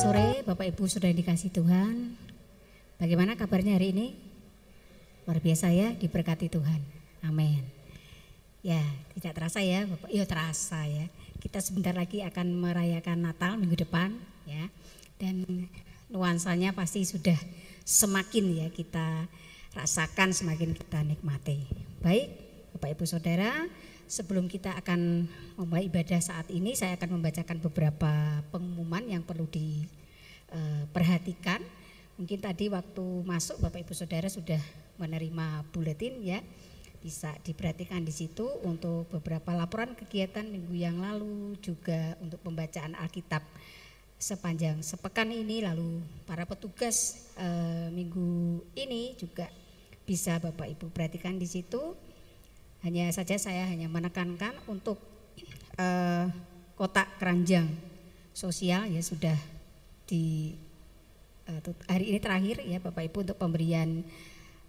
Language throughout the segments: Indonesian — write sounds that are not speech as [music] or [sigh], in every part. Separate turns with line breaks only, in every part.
Sore Bapak Ibu sudah dikasih Tuhan. Bagaimana kabarnya hari ini? Luar biasa ya, diberkati Tuhan. Amin. Ya, tidak terasa ya Bapak. Iya terasa ya. Kita sebentar lagi akan merayakan Natal minggu depan ya. Dan nuansanya pasti sudah semakin ya kita rasakan, semakin kita nikmati. Baik, Bapak Ibu Saudara, sebelum kita akan memulai ibadah saat ini, saya akan membacakan beberapa pengumuman yang perlu diperhatikan. Mungkin tadi waktu masuk Bapak Ibu Saudara sudah menerima buletin ya. Bisa diperhatikan di situ untuk beberapa laporan kegiatan minggu yang lalu, juga untuk pembacaan Alkitab sepanjang sepekan ini, lalu para petugas e, minggu ini juga bisa Bapak Ibu perhatikan di situ hanya saja saya hanya menekankan untuk uh, kotak keranjang sosial ya sudah di uh, hari ini terakhir ya Bapak Ibu untuk pemberian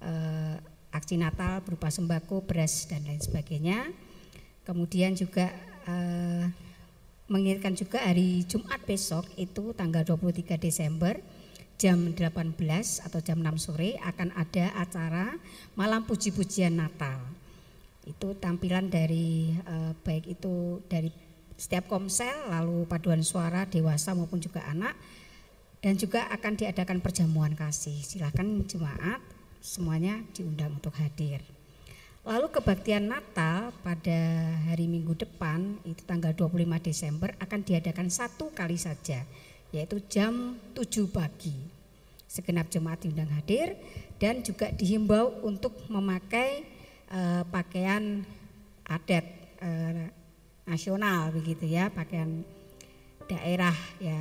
uh, aksi Natal berupa sembako, beras dan lain sebagainya. Kemudian juga uh, mengingatkan juga hari Jumat besok itu tanggal 23 Desember jam 18 atau jam 6 sore akan ada acara malam puji-pujian Natal itu tampilan dari uh, baik itu dari setiap komsel lalu paduan suara dewasa maupun juga anak. Dan juga akan diadakan perjamuan kasih. Silakan jemaat semuanya diundang untuk hadir. Lalu kebaktian Natal pada hari Minggu depan itu tanggal 25 Desember akan diadakan satu kali saja yaitu jam 7 pagi. Segenap jemaat diundang hadir dan juga dihimbau untuk memakai uh, pakaian adat uh, nasional begitu ya, pakaian daerah ya,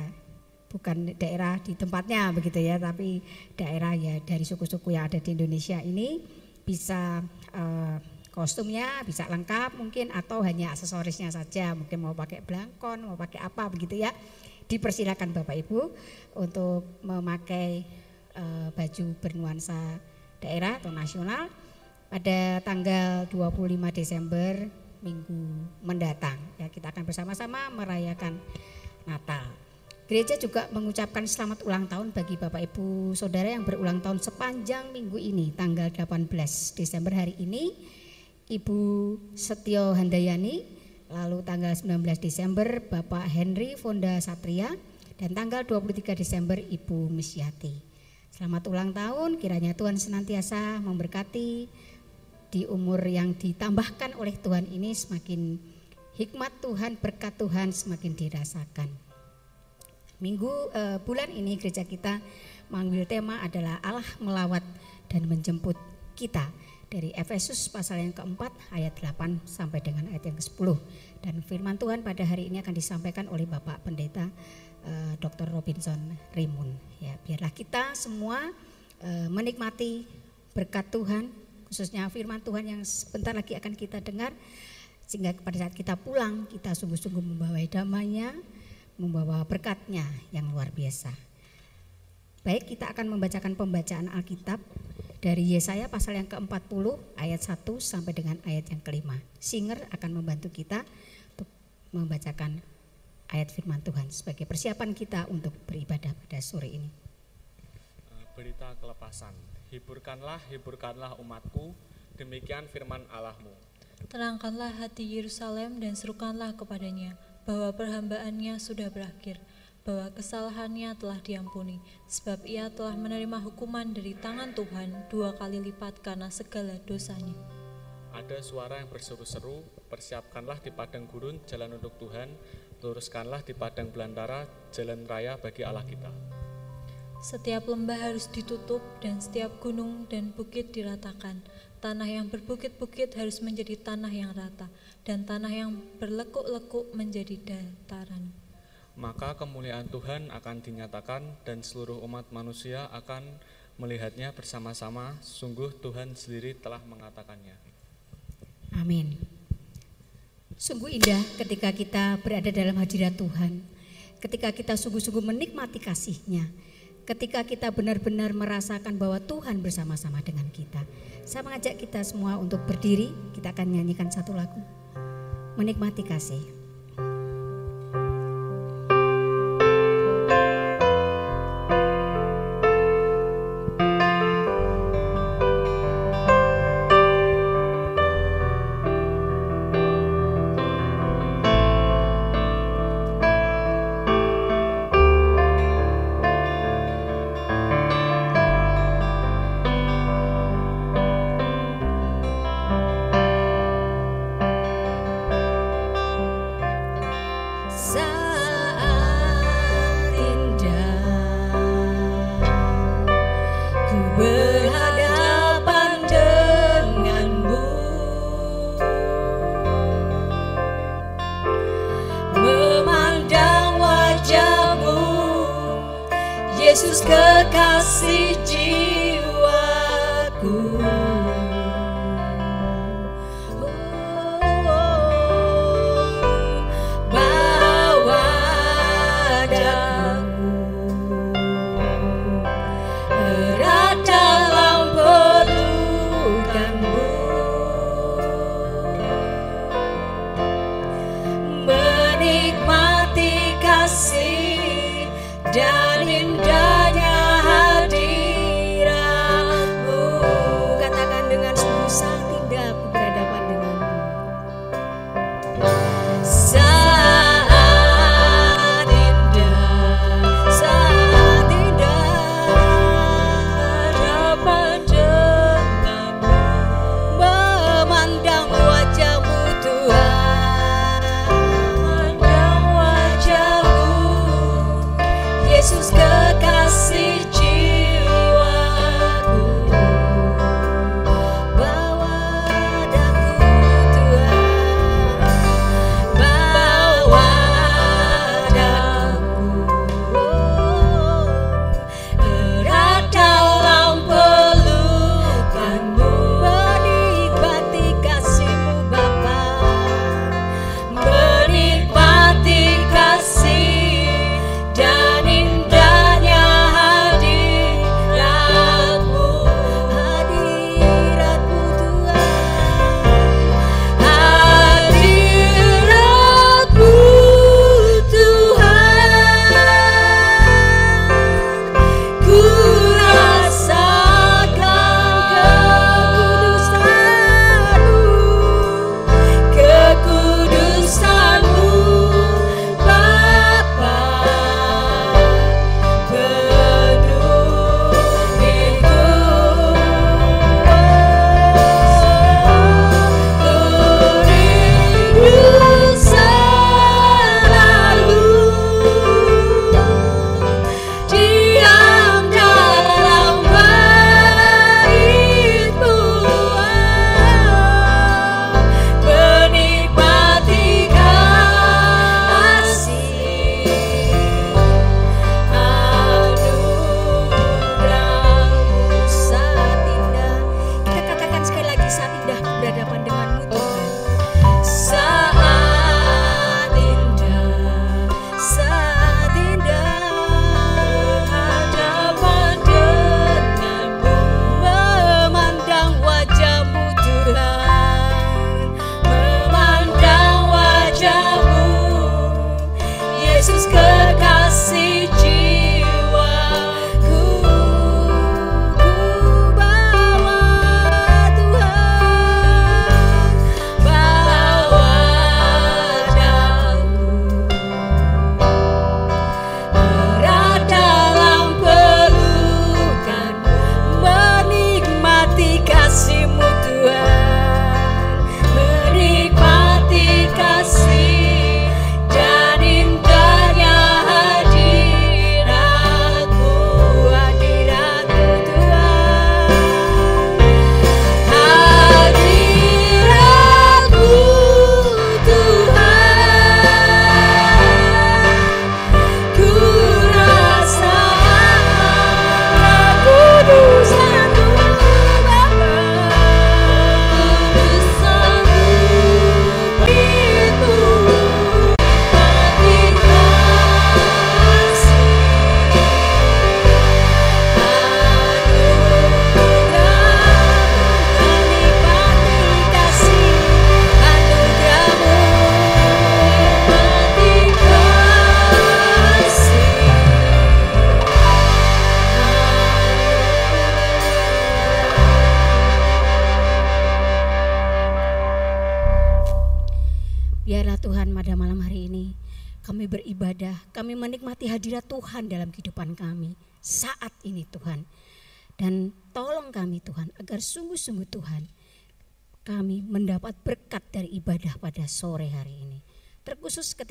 bukan daerah di tempatnya begitu ya, tapi daerah ya dari suku-suku yang ada di Indonesia ini bisa uh, kostumnya bisa lengkap mungkin atau hanya aksesorisnya saja, mungkin mau pakai belangkon, mau pakai apa begitu ya. Dipersilakan Bapak Ibu untuk memakai uh, baju bernuansa daerah atau nasional pada tanggal 25 Desember minggu mendatang. Ya, kita akan bersama-sama merayakan Natal. Gereja juga mengucapkan selamat ulang tahun bagi Bapak Ibu Saudara yang berulang tahun sepanjang minggu ini tanggal 18 Desember hari ini Ibu Setio Handayani lalu tanggal 19 Desember Bapak Henry Fonda Satria dan tanggal 23 Desember Ibu Misyati. Selamat ulang tahun, kiranya Tuhan senantiasa memberkati di umur yang ditambahkan oleh Tuhan ini semakin hikmat Tuhan, berkat Tuhan semakin dirasakan. Minggu uh, bulan ini gereja kita mengambil tema adalah Allah melawat dan menjemput kita dari Efesus pasal yang keempat ayat 8 sampai dengan ayat yang ke-10 dan firman Tuhan pada hari ini akan disampaikan oleh Bapak Pendeta uh, eh, Dr. Robinson Rimun ya biarlah kita semua uh, menikmati berkat Tuhan khususnya firman Tuhan yang sebentar lagi akan kita dengar.
Sehingga pada saat kita pulang, kita sungguh-sungguh membawa damainya, membawa berkatnya yang luar biasa. Baik, kita akan membacakan pembacaan Alkitab dari Yesaya pasal yang ke-40 ayat 1 sampai dengan ayat yang kelima. Singer akan membantu kita untuk membacakan ayat firman Tuhan sebagai persiapan kita untuk beribadah pada sore ini.
Berita kelepasan. Hiburkanlah, hiburkanlah umatku, demikian firman Allahmu.
Tenangkanlah hati Yerusalem dan serukanlah kepadanya bahwa perhambaannya sudah berakhir, bahwa kesalahannya telah diampuni, sebab ia telah menerima hukuman dari tangan Tuhan dua kali lipat karena segala dosanya.
Ada suara yang berseru-seru, persiapkanlah di padang gurun jalan untuk Tuhan, luruskanlah di padang belantara jalan raya bagi Allah kita.
Setiap lembah harus ditutup dan setiap gunung dan bukit diratakan. Tanah yang berbukit-bukit harus menjadi tanah yang rata dan tanah yang berlekuk-lekuk menjadi dataran.
Maka kemuliaan Tuhan akan dinyatakan dan seluruh umat manusia akan melihatnya bersama-sama. Sungguh Tuhan sendiri telah mengatakannya.
Amin. Sungguh indah ketika kita berada dalam hadirat Tuhan. Ketika kita sungguh-sungguh menikmati kasihnya ketika kita benar-benar merasakan bahwa Tuhan bersama-sama dengan kita. Saya mengajak kita semua untuk berdiri, kita akan nyanyikan satu lagu. Menikmati kasih.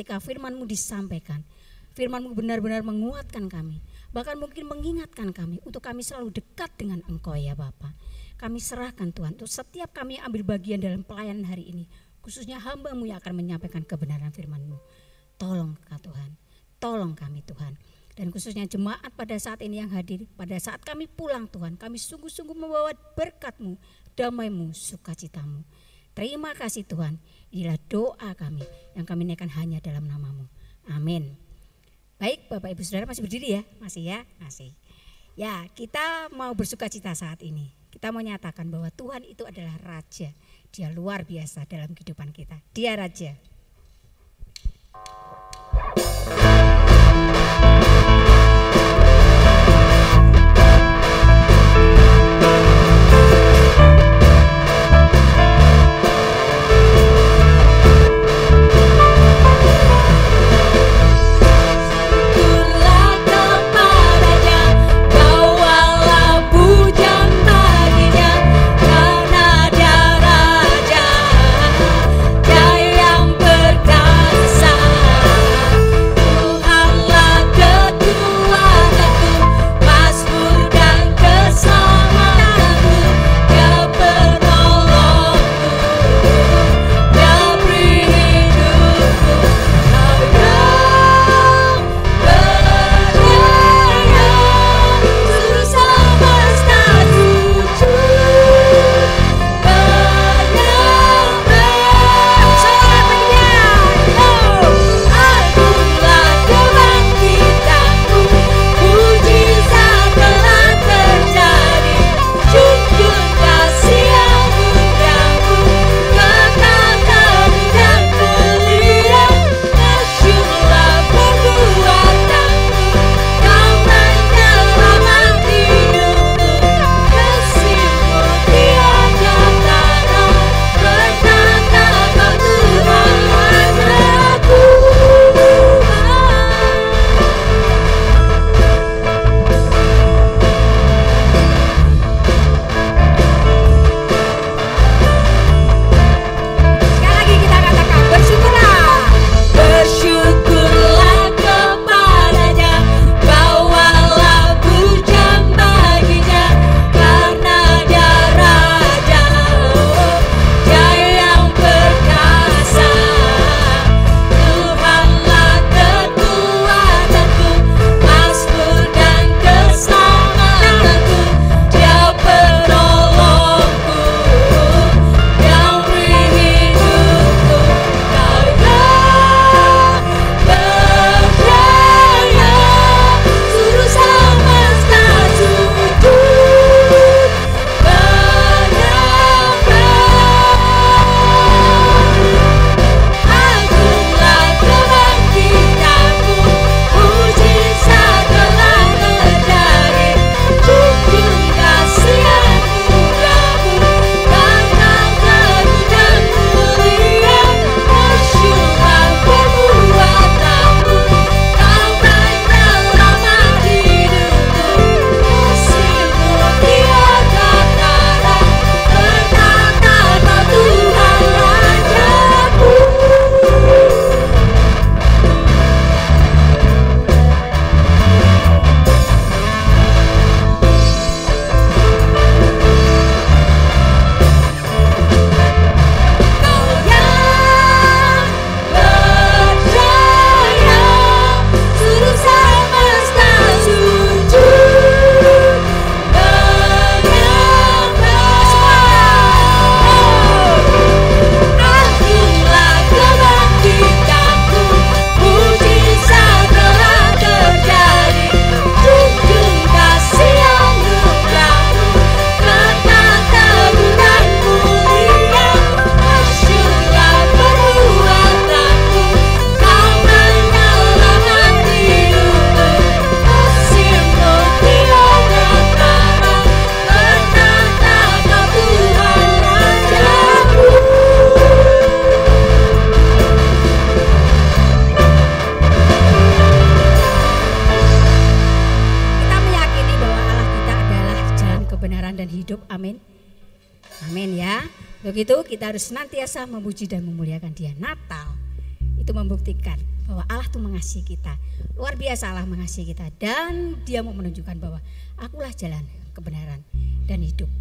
Ketika firman-Mu disampaikan, firman-Mu benar-benar menguatkan kami, bahkan mungkin mengingatkan kami untuk kami selalu dekat dengan Engkau ya Bapa. Kami serahkan Tuhan untuk setiap kami ambil bagian dalam pelayanan hari ini, khususnya hamba-Mu yang akan menyampaikan kebenaran firman-Mu. Tolong Tuhan, tolong kami Tuhan. Dan khususnya jemaat pada saat ini yang hadir, pada saat kami pulang Tuhan, kami sungguh-sungguh membawa berkat-Mu, damai-Mu, sukacitamu. Terima kasih Tuhan, inilah doa kami yang kami naikkan hanya dalam namamu. Amin. Baik Bapak Ibu Saudara masih berdiri ya? Masih ya? Masih. Ya kita mau bersuka cita saat ini. Kita mau nyatakan bahwa Tuhan itu adalah Raja. Dia luar biasa dalam kehidupan kita. Dia Raja.
Begitu kita harus senantiasa memuji dan memuliakan dia. Natal itu membuktikan bahwa Allah itu mengasihi kita. Luar biasa Allah mengasihi kita dan dia mau menunjukkan bahwa akulah jalan kebenaran dan hidup.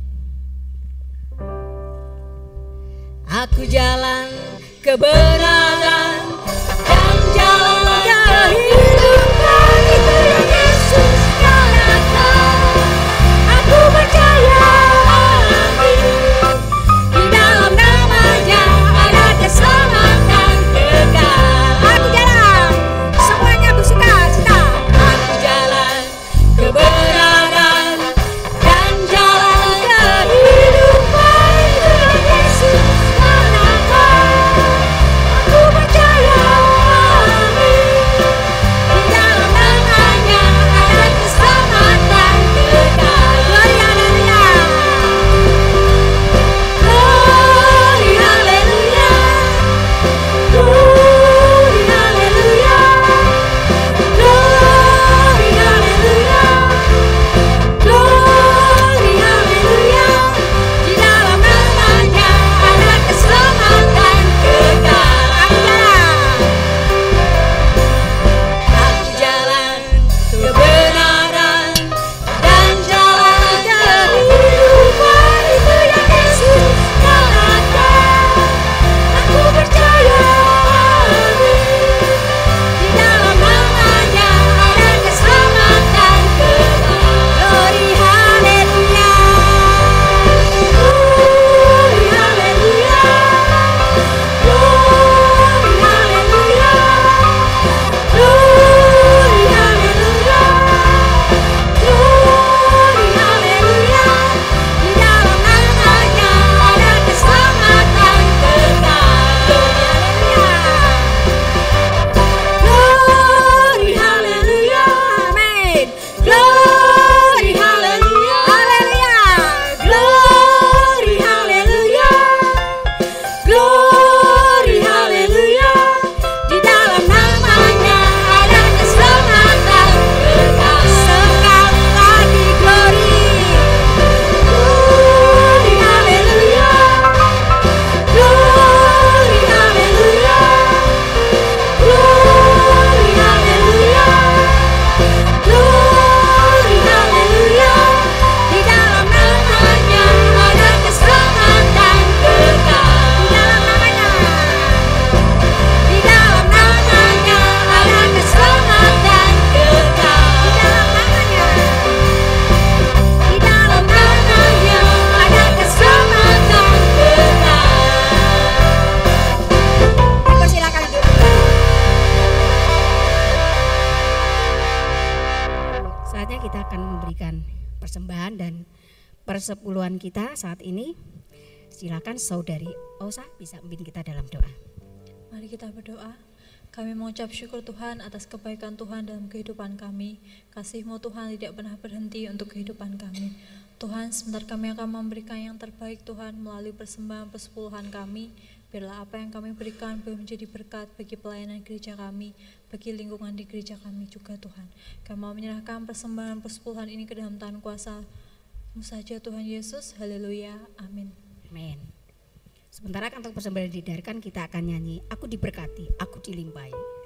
Aku jalan kebenaran dan jalan kehidupan saudari Osa bisa memimpin kita dalam doa.
Mari kita berdoa. Kami mengucap syukur Tuhan atas kebaikan Tuhan dalam kehidupan kami. Kasih-Mu Tuhan tidak pernah berhenti untuk kehidupan kami. Tuhan, sebentar kami akan memberikan yang terbaik Tuhan melalui persembahan persepuluhan kami. Biarlah apa yang kami berikan boleh menjadi berkat bagi pelayanan gereja kami, bagi lingkungan di gereja kami juga Tuhan. Kami mau menyerahkan persembahan persepuluhan ini ke dalam tangan kuasa-Mu saja Tuhan Yesus. Haleluya. Amin.
Amin. Sementara kantong persembahan didengarkan kita akan nyanyi Aku diberkati, aku dilimpahi.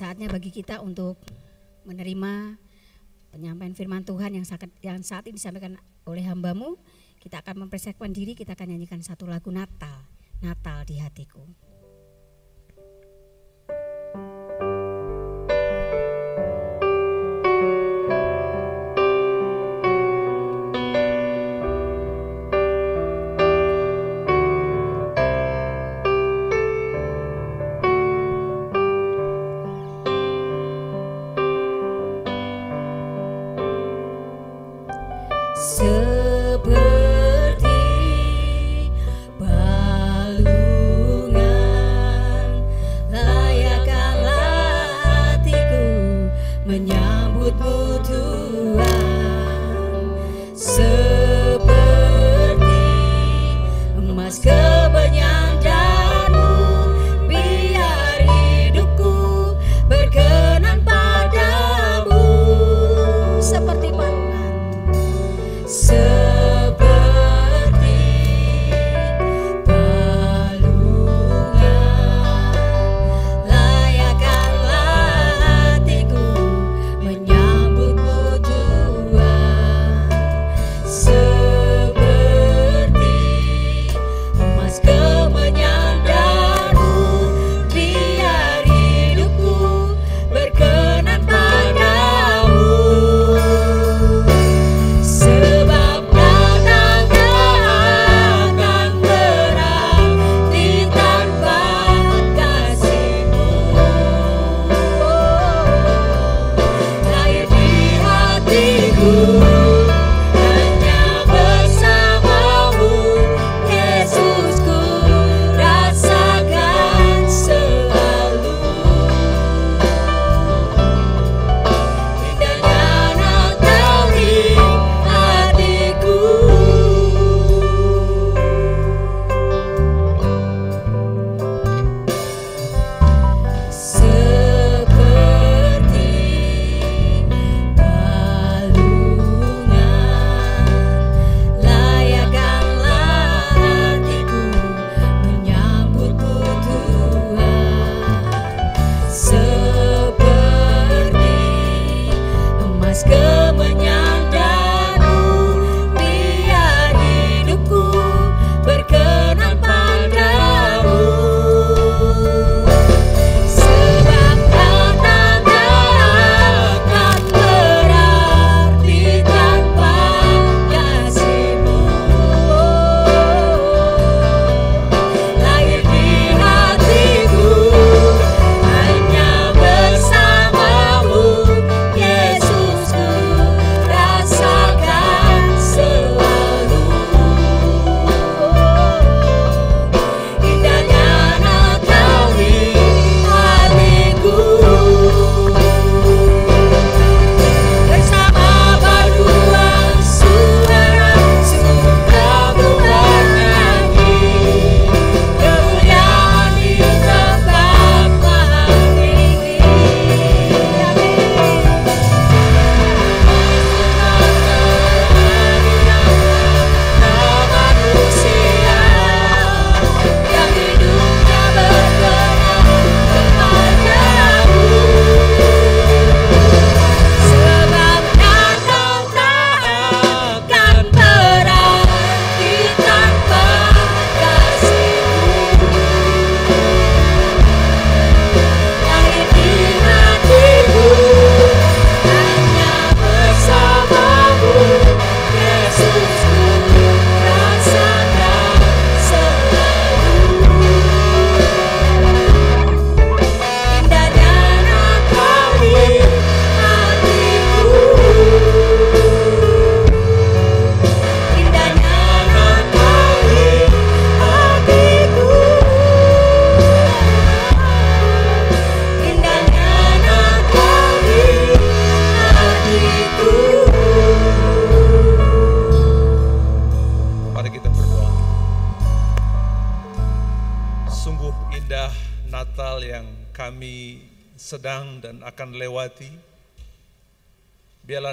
Bagi kita untuk menerima penyampaian firman Tuhan yang saat, yang saat ini disampaikan oleh hambamu. Kita akan mempersiapkan diri, kita akan nyanyikan satu lagu Natal, Natal di hatiku.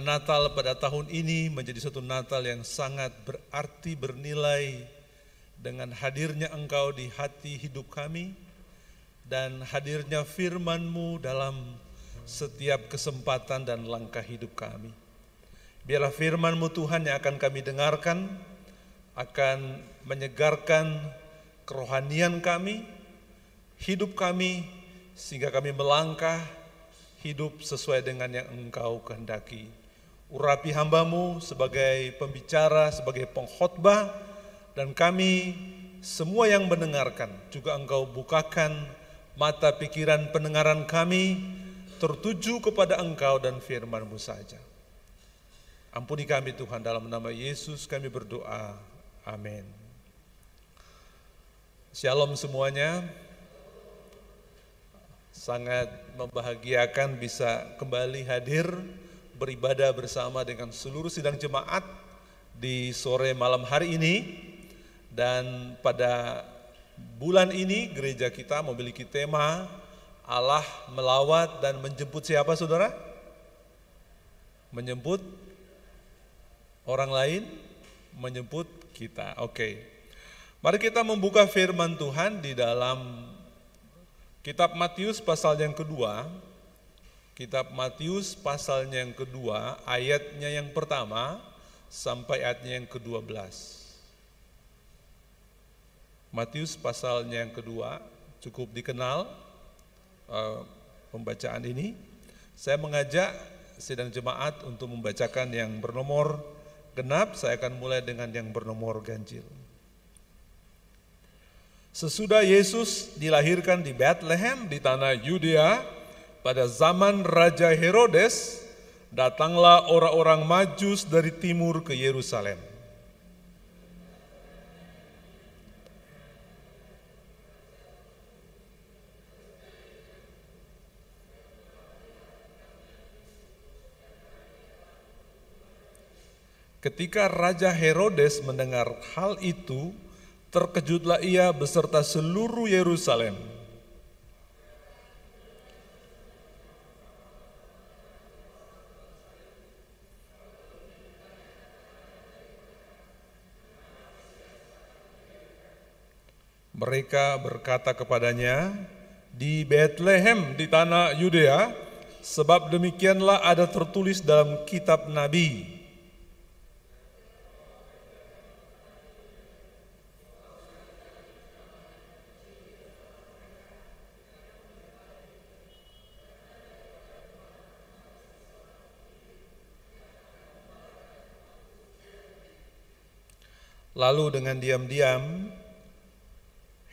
Natal pada tahun ini menjadi satu Natal yang sangat berarti, bernilai dengan hadirnya Engkau di hati hidup kami dan hadirnya firman-Mu dalam setiap kesempatan dan langkah hidup kami. Biarlah firman-Mu Tuhan yang akan kami dengarkan, akan menyegarkan kerohanian kami, hidup kami, sehingga kami melangkah hidup sesuai dengan yang Engkau kehendaki. Urapi hambamu sebagai pembicara, sebagai pengkhotbah, dan kami semua yang mendengarkan juga Engkau bukakan mata pikiran pendengaran kami tertuju kepada Engkau dan firman-Mu saja. Ampuni kami Tuhan dalam nama Yesus kami berdoa. Amin. Shalom semuanya. Sangat membahagiakan bisa kembali hadir beribadah bersama dengan seluruh sidang jemaat di sore malam hari ini dan pada bulan ini gereja kita memiliki tema Allah melawat dan menjemput siapa saudara? Menjemput orang lain, menjemput kita. Oke. Mari kita membuka firman Tuhan di dalam kitab Matius pasal yang kedua. Kitab Matius pasalnya yang kedua, ayatnya yang pertama sampai ayatnya yang ke-12. Matius pasalnya yang kedua cukup dikenal uh, pembacaan ini. Saya mengajak sidang jemaat untuk membacakan yang bernomor genap, saya akan mulai dengan yang bernomor ganjil. Sesudah Yesus dilahirkan di Bethlehem di tanah Yudea pada zaman Raja Herodes, datanglah orang-orang Majus dari timur ke Yerusalem. Ketika Raja Herodes mendengar hal itu, terkejutlah ia beserta seluruh Yerusalem. Mereka berkata kepadanya, "Di Bethlehem di tanah Yudea, sebab demikianlah ada tertulis dalam kitab nabi." Lalu dengan diam-diam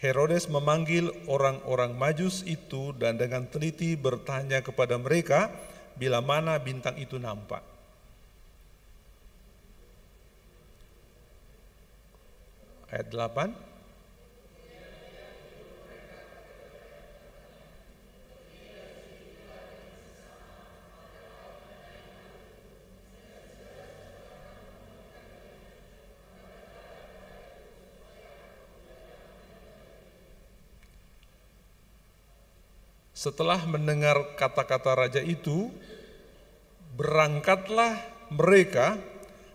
Herodes memanggil orang-orang Majus itu dan dengan teliti bertanya kepada mereka bila mana bintang itu nampak. Ayat 8 Setelah mendengar kata-kata raja itu, berangkatlah mereka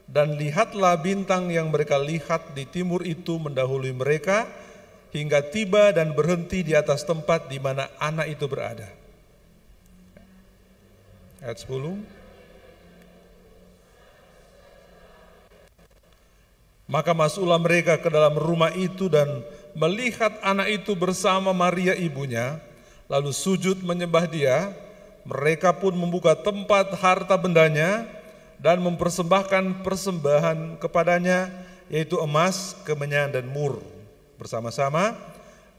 dan lihatlah bintang yang mereka lihat di timur itu mendahului mereka hingga tiba dan berhenti di atas tempat di mana anak itu berada. Ayat 10. Maka masuklah mereka ke dalam rumah itu dan melihat anak itu bersama Maria ibunya, lalu sujud menyembah dia, mereka pun membuka tempat harta bendanya dan mempersembahkan persembahan kepadanya, yaitu emas, kemenyan, dan mur bersama-sama.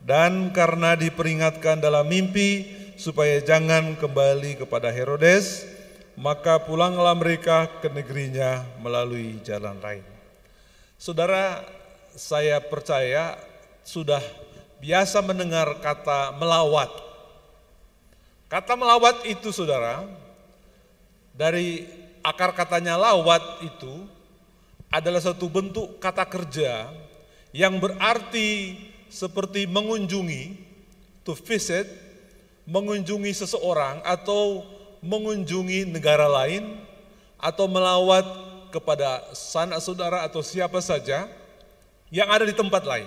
Dan karena diperingatkan dalam mimpi supaya jangan kembali kepada Herodes, maka pulanglah mereka ke negerinya melalui jalan lain. Saudara, saya percaya sudah biasa mendengar kata melawat Kata melawat itu saudara, dari akar katanya lawat itu adalah satu bentuk kata kerja yang berarti seperti mengunjungi, to visit, mengunjungi seseorang atau mengunjungi negara lain atau melawat kepada sanak saudara atau siapa saja yang ada di tempat lain.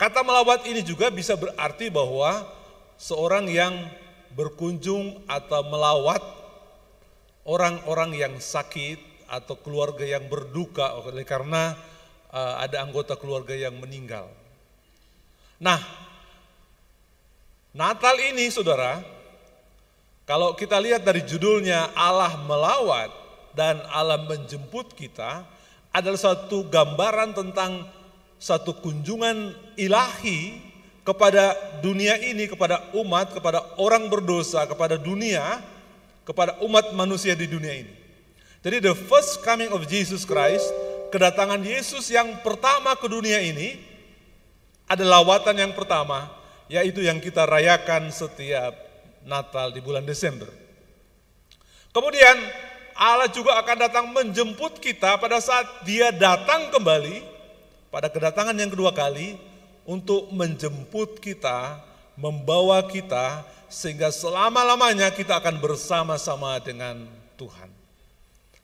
Kata melawat ini juga bisa berarti bahwa seorang yang berkunjung atau melawat orang-orang yang sakit atau keluarga yang berduka oleh karena uh, ada anggota keluarga yang meninggal. Nah, Natal ini saudara, kalau kita lihat dari judulnya Allah melawat dan Allah menjemput kita adalah satu gambaran tentang satu kunjungan ilahi kepada dunia ini, kepada umat, kepada orang berdosa, kepada dunia, kepada umat manusia di dunia ini. Jadi the first coming of Jesus Christ, kedatangan Yesus yang pertama ke dunia ini adalah lawatan yang pertama yaitu yang kita rayakan setiap Natal di bulan Desember. Kemudian Allah juga akan datang menjemput kita pada saat dia datang kembali pada kedatangan yang kedua kali untuk menjemput kita, membawa kita sehingga selama-lamanya kita akan bersama-sama dengan Tuhan.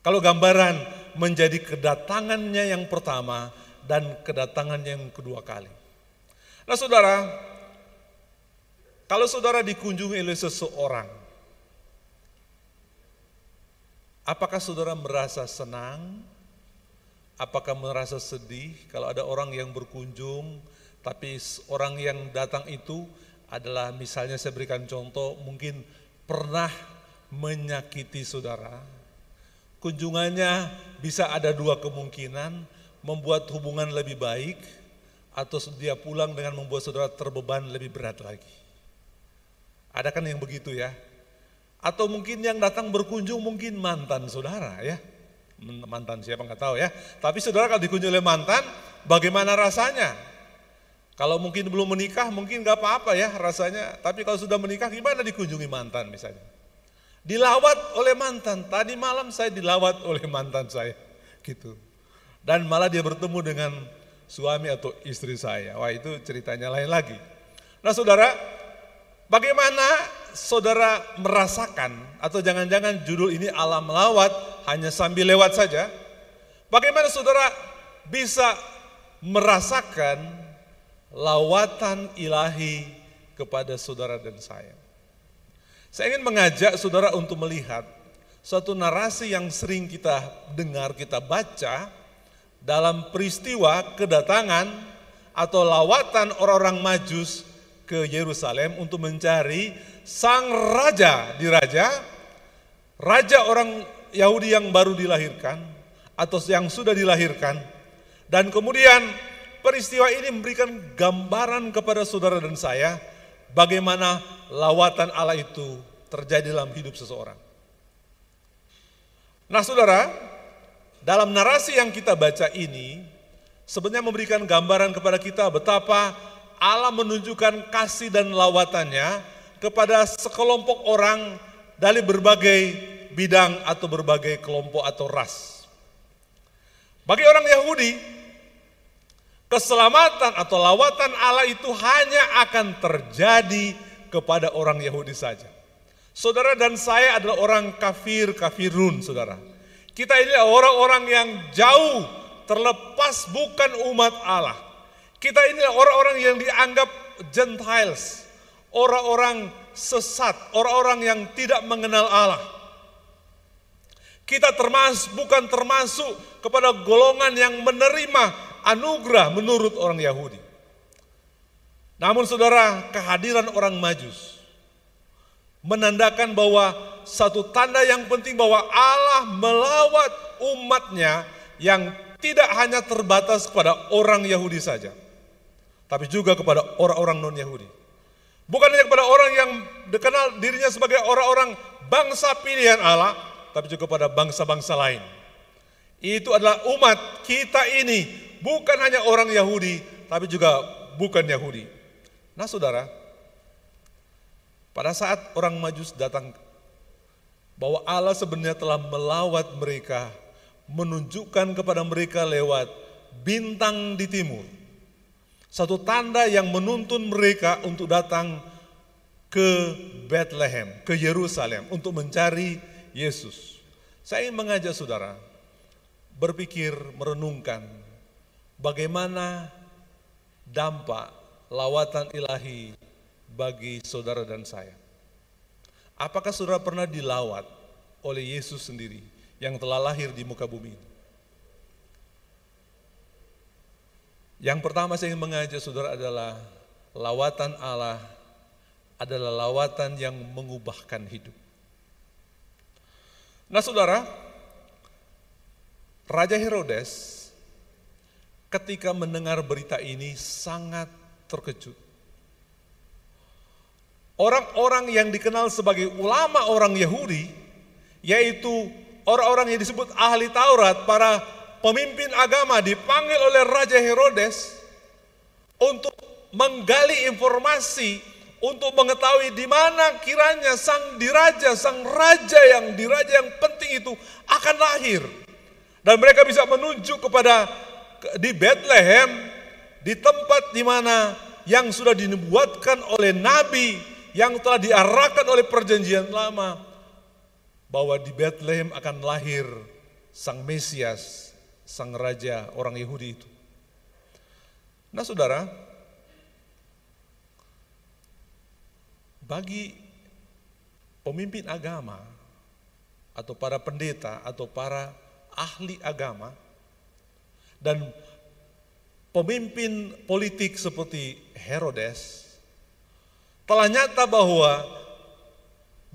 Kalau gambaran menjadi kedatangannya yang pertama dan kedatangannya yang kedua kali. Nah saudara, kalau saudara dikunjungi oleh seseorang, apakah saudara merasa senang? Apakah merasa sedih kalau ada orang yang berkunjung, tapi orang yang datang itu adalah misalnya saya berikan contoh, mungkin pernah menyakiti saudara. Kunjungannya bisa ada dua kemungkinan, membuat hubungan lebih baik, atau dia pulang dengan membuat saudara terbeban lebih berat lagi. Ada kan yang begitu ya? Atau mungkin yang datang berkunjung mungkin mantan saudara ya. Mantan siapa nggak tahu ya. Tapi saudara kalau dikunjungi oleh mantan, bagaimana rasanya? Kalau mungkin belum menikah mungkin nggak apa-apa ya rasanya. Tapi kalau sudah menikah gimana dikunjungi mantan misalnya? Dilawat oleh mantan. Tadi malam saya dilawat oleh mantan saya. Gitu. Dan malah dia bertemu dengan suami atau istri saya. Wah itu ceritanya lain lagi. Nah saudara, Bagaimana saudara merasakan atau jangan-jangan judul ini Allah melawat hanya sambil lewat saja? Bagaimana saudara bisa merasakan lawatan ilahi kepada saudara dan saya? Saya ingin mengajak saudara untuk melihat suatu narasi yang sering kita dengar, kita baca dalam peristiwa kedatangan atau lawatan orang-orang majus ke Yerusalem untuk mencari sang raja di raja, raja orang Yahudi yang baru dilahirkan atau yang sudah dilahirkan. Dan kemudian peristiwa ini memberikan gambaran kepada saudara dan saya bagaimana lawatan Allah itu terjadi dalam hidup seseorang. Nah saudara, dalam narasi yang kita baca ini sebenarnya memberikan gambaran kepada kita betapa Allah menunjukkan kasih dan lawatannya kepada sekelompok orang dari berbagai bidang atau berbagai kelompok atau ras. Bagi orang Yahudi, keselamatan atau lawatan Allah itu hanya akan terjadi kepada orang Yahudi saja. Saudara dan saya adalah orang kafir, kafirun saudara. Kita ini orang-orang yang jauh terlepas bukan umat Allah. Kita ini orang-orang yang dianggap Gentiles, orang-orang sesat, orang-orang yang tidak mengenal Allah. Kita termasuk bukan termasuk kepada golongan yang menerima anugerah menurut orang Yahudi. Namun saudara, kehadiran orang Majus menandakan bahwa satu tanda yang penting bahwa Allah melawat umatnya yang tidak hanya terbatas kepada orang Yahudi saja tapi juga kepada orang-orang non-Yahudi. Bukan hanya kepada orang yang dikenal dirinya sebagai orang-orang bangsa pilihan Allah, tapi juga kepada bangsa-bangsa lain. Itu adalah umat kita ini, bukan hanya orang Yahudi, tapi juga bukan Yahudi. Nah saudara, pada saat orang Majus datang bahwa Allah sebenarnya telah melawat mereka, menunjukkan kepada mereka lewat bintang di timur satu tanda yang menuntun mereka untuk datang ke Bethlehem, ke Yerusalem untuk mencari Yesus. Saya ingin mengajak saudara berpikir, merenungkan bagaimana dampak lawatan ilahi bagi saudara dan saya. Apakah saudara pernah dilawat oleh Yesus sendiri yang telah lahir di muka bumi? Yang pertama saya ingin mengajak saudara adalah lawatan Allah adalah lawatan yang mengubahkan hidup. Nah saudara, Raja Herodes ketika mendengar berita ini sangat terkejut. Orang-orang yang dikenal sebagai ulama orang Yahudi, yaitu orang-orang yang disebut ahli Taurat, para pemimpin agama dipanggil oleh Raja Herodes untuk menggali informasi untuk mengetahui di mana kiranya sang diraja, sang raja yang diraja yang penting itu akan lahir. Dan mereka bisa menunjuk kepada di Bethlehem, di tempat di mana yang sudah dinubuatkan oleh nabi yang telah diarahkan oleh perjanjian lama bahwa di Bethlehem akan lahir sang Mesias, sang raja orang Yahudi itu. Nah, Saudara, bagi pemimpin agama atau para pendeta atau para ahli agama dan pemimpin politik seperti Herodes telah nyata bahwa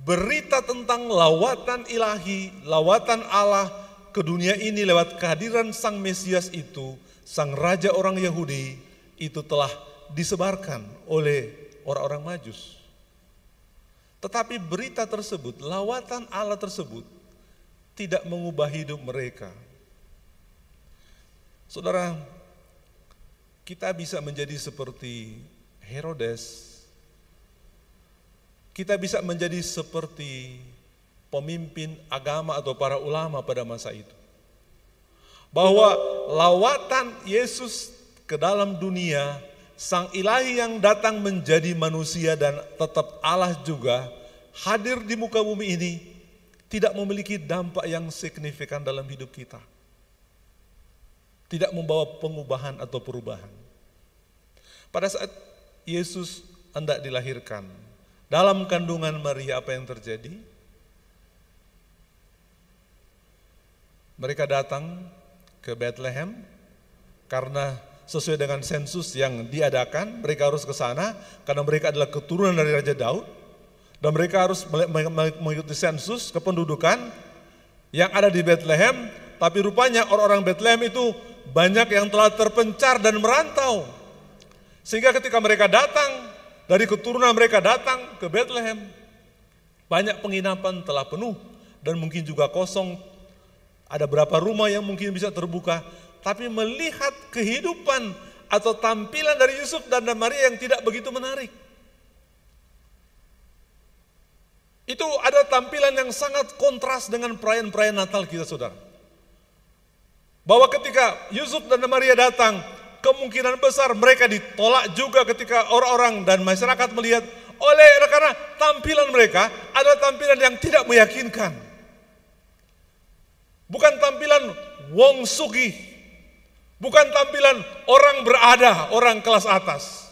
berita tentang lawatan ilahi, lawatan Allah ke dunia ini lewat kehadiran Sang Mesias itu, Sang Raja orang Yahudi, itu telah disebarkan oleh orang-orang Majus. Tetapi berita tersebut, lawatan Allah tersebut tidak mengubah hidup mereka. Saudara, kita bisa menjadi seperti Herodes. Kita bisa menjadi seperti pemimpin agama atau para ulama pada masa itu. Bahwa lawatan Yesus ke dalam dunia Sang ilahi yang datang menjadi manusia dan tetap Allah juga hadir di muka bumi ini tidak memiliki dampak yang signifikan dalam hidup kita. Tidak membawa pengubahan atau perubahan. Pada saat Yesus hendak dilahirkan, dalam kandungan Maria apa yang terjadi? Mereka datang ke Bethlehem karena sesuai dengan sensus yang diadakan, mereka harus ke sana karena mereka adalah keturunan dari Raja Daud dan mereka harus mengikuti sensus kependudukan yang ada di Bethlehem, tapi rupanya orang-orang Bethlehem itu banyak yang telah terpencar dan merantau. Sehingga ketika mereka datang, dari keturunan mereka datang ke Bethlehem, banyak penginapan telah penuh dan mungkin juga kosong. Ada berapa rumah yang mungkin bisa terbuka, tapi melihat kehidupan atau tampilan dari Yusuf dan Maria yang tidak begitu menarik. Itu ada tampilan yang sangat kontras dengan perayaan-perayaan Natal kita saudara. Bahwa ketika Yusuf dan Maria datang, kemungkinan besar mereka ditolak juga ketika orang-orang dan masyarakat melihat oleh karena tampilan mereka ada tampilan yang tidak meyakinkan. Bukan tampilan wong sugih, Bukan tampilan orang berada, orang kelas atas.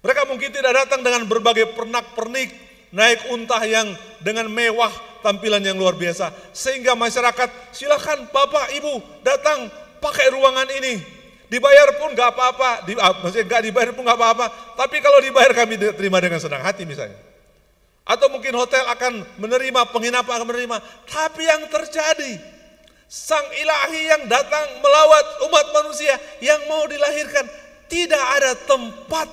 Mereka mungkin tidak datang dengan berbagai pernak-pernik, naik unta yang dengan mewah tampilan yang luar biasa. Sehingga masyarakat silakan bapak ibu datang pakai ruangan ini. Dibayar pun nggak apa-apa, di, ah, maksudnya nggak dibayar pun nggak apa-apa. Tapi kalau dibayar kami terima dengan senang hati misalnya. Atau mungkin hotel akan menerima, penginapan akan menerima. Tapi yang terjadi, Sang ilahi yang datang melawat umat manusia yang mau dilahirkan. Tidak ada tempat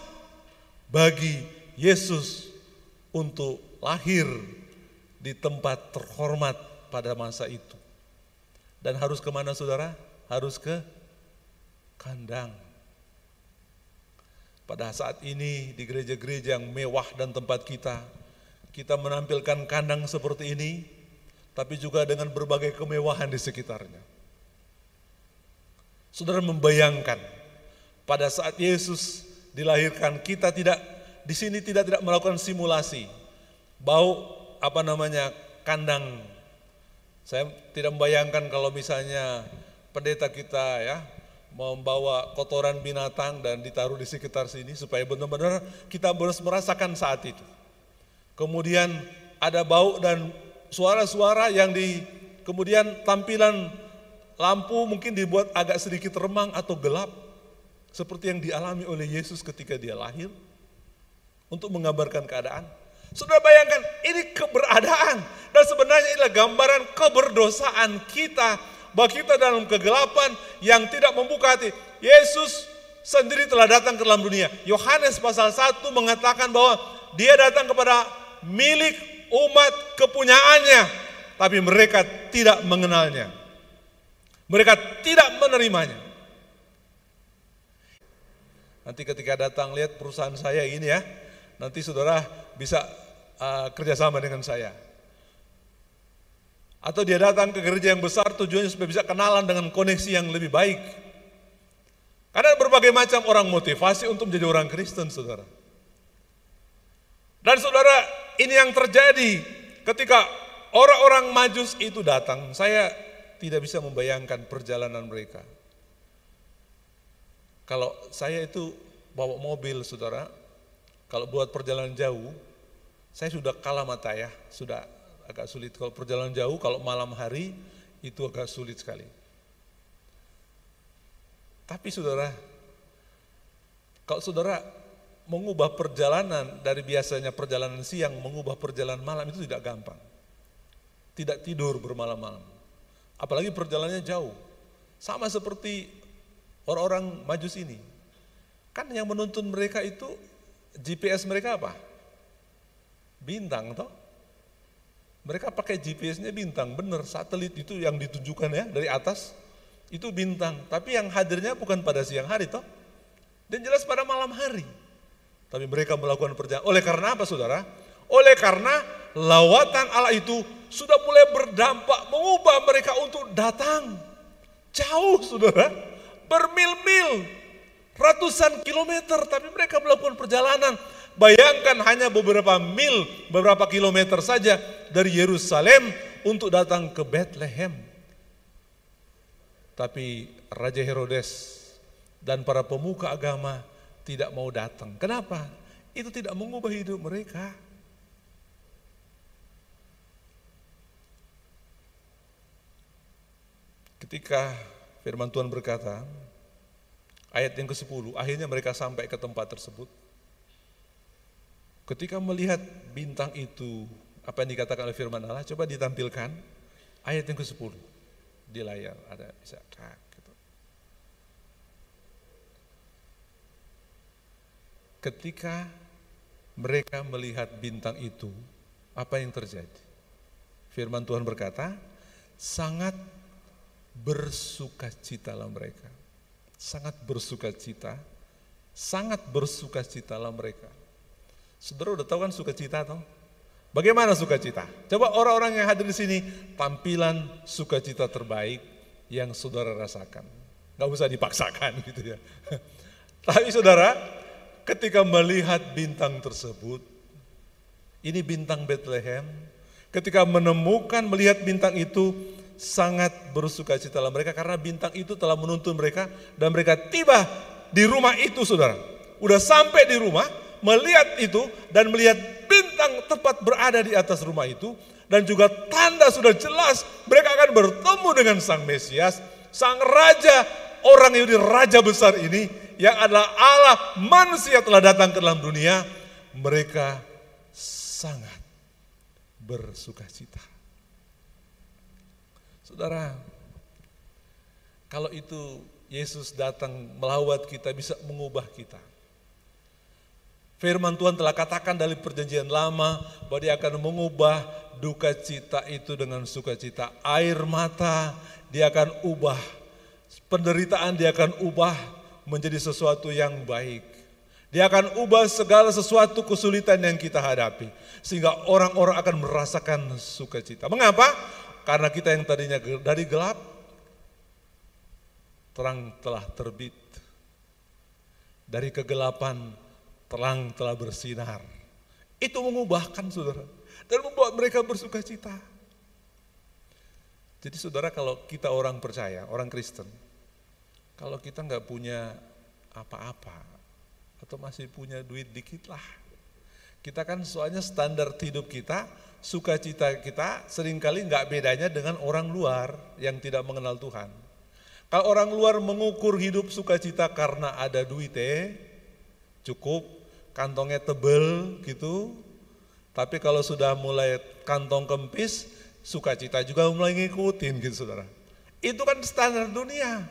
bagi Yesus untuk lahir di tempat terhormat pada masa itu. Dan harus ke mana saudara? Harus ke kandang. Pada saat ini di gereja-gereja yang mewah dan tempat kita, kita menampilkan kandang seperti ini, tapi juga dengan berbagai kemewahan di sekitarnya. Saudara membayangkan pada saat Yesus dilahirkan kita tidak di sini tidak tidak melakukan simulasi bau apa namanya kandang. Saya tidak membayangkan kalau misalnya pendeta kita ya membawa kotoran binatang dan ditaruh di sekitar sini supaya benar-benar kita harus merasakan saat itu. Kemudian ada bau dan suara-suara yang di kemudian tampilan lampu mungkin dibuat agak sedikit remang atau gelap seperti yang dialami oleh Yesus ketika dia lahir untuk menggambarkan keadaan. Sudah bayangkan ini keberadaan dan sebenarnya inilah gambaran keberdosaan kita bahwa kita dalam kegelapan yang tidak membuka hati. Yesus sendiri telah datang ke dalam dunia. Yohanes pasal 1 mengatakan bahwa dia datang kepada milik umat kepunyaannya, tapi mereka tidak mengenalnya. Mereka tidak menerimanya. Nanti ketika datang lihat perusahaan saya ini ya, nanti saudara bisa uh, kerjasama dengan saya. Atau dia datang ke gereja yang besar tujuannya supaya bisa kenalan dengan koneksi yang lebih baik. Karena berbagai macam orang motivasi untuk menjadi orang Kristen, saudara. Dan saudara, ini yang terjadi ketika orang-orang majus itu datang. Saya tidak bisa membayangkan perjalanan mereka. Kalau saya itu bawa mobil, saudara, kalau buat perjalanan jauh, saya sudah kalah mata ya, sudah agak sulit. Kalau perjalanan jauh, kalau malam hari itu agak sulit sekali. Tapi saudara, kalau saudara mengubah perjalanan dari biasanya perjalanan siang, mengubah perjalanan malam itu tidak gampang. Tidak tidur bermalam-malam. Apalagi perjalanannya jauh. Sama seperti orang-orang majus ini. Kan yang menuntun mereka itu GPS mereka apa? Bintang toh. Mereka pakai GPS-nya bintang, benar satelit itu yang ditunjukkan ya dari atas itu bintang, tapi yang hadirnya bukan pada siang hari toh. Dan jelas pada malam hari. Tapi mereka melakukan perjalanan. Oleh karena apa saudara? Oleh karena lawatan Allah itu sudah mulai berdampak mengubah mereka untuk datang. Jauh saudara, bermil-mil, ratusan kilometer, tapi mereka melakukan perjalanan. Bayangkan hanya beberapa mil, beberapa kilometer saja dari Yerusalem untuk datang ke Bethlehem. Tapi Raja Herodes dan para pemuka agama tidak mau datang. Kenapa? Itu tidak mengubah hidup mereka. Ketika firman Tuhan berkata, ayat yang ke-10, akhirnya mereka sampai ke tempat tersebut. Ketika melihat bintang itu, apa yang dikatakan oleh firman Allah, coba ditampilkan ayat yang ke-10 di layar, ada bisa gitu. Ketika mereka melihat bintang itu, apa yang terjadi? Firman Tuhan berkata, sangat bersuka citalah mereka. Sangat bersuka cita, sangat bersuka citalah mereka. Saudara udah tahu kan sukacita toh? Bagaimana sukacita? Coba orang-orang yang hadir di sini tampilan sukacita terbaik yang saudara rasakan. Gak usah dipaksakan [laughs] gitu ya. Tapi saudara, ketika melihat bintang tersebut, ini bintang Bethlehem, ketika menemukan melihat bintang itu, sangat bersuka cita mereka karena bintang itu telah menuntun mereka dan mereka tiba di rumah itu saudara. Udah sampai di rumah, melihat itu dan melihat bintang tepat berada di atas rumah itu dan juga tanda sudah jelas mereka akan bertemu dengan sang Mesias, sang raja orang Yahudi raja besar ini yang adalah Allah manusia telah datang ke dalam dunia, mereka sangat bersuka cita. Saudara, kalau itu Yesus datang melawat kita bisa mengubah kita. Firman Tuhan telah katakan dari perjanjian lama bahwa dia akan mengubah duka cita itu dengan sukacita. Air mata dia akan ubah. Penderitaan dia akan ubah menjadi sesuatu yang baik. Dia akan ubah segala sesuatu kesulitan yang kita hadapi. Sehingga orang-orang akan merasakan sukacita. Mengapa? Karena kita yang tadinya dari gelap, terang telah terbit. Dari kegelapan, terang telah bersinar. Itu mengubahkan saudara. Dan membuat mereka bersuka cita. Jadi saudara kalau kita orang percaya, orang Kristen, kalau kita nggak punya apa-apa, atau masih punya duit dikit lah, Kita kan soalnya standar hidup kita, sukacita kita sering kali nggak bedanya dengan orang luar yang tidak mengenal Tuhan. Kalau orang luar mengukur hidup sukacita karena ada duit eh, cukup, kantongnya tebel gitu. Tapi kalau sudah mulai kantong kempis, sukacita juga mulai ngikutin gitu saudara. Itu kan standar dunia.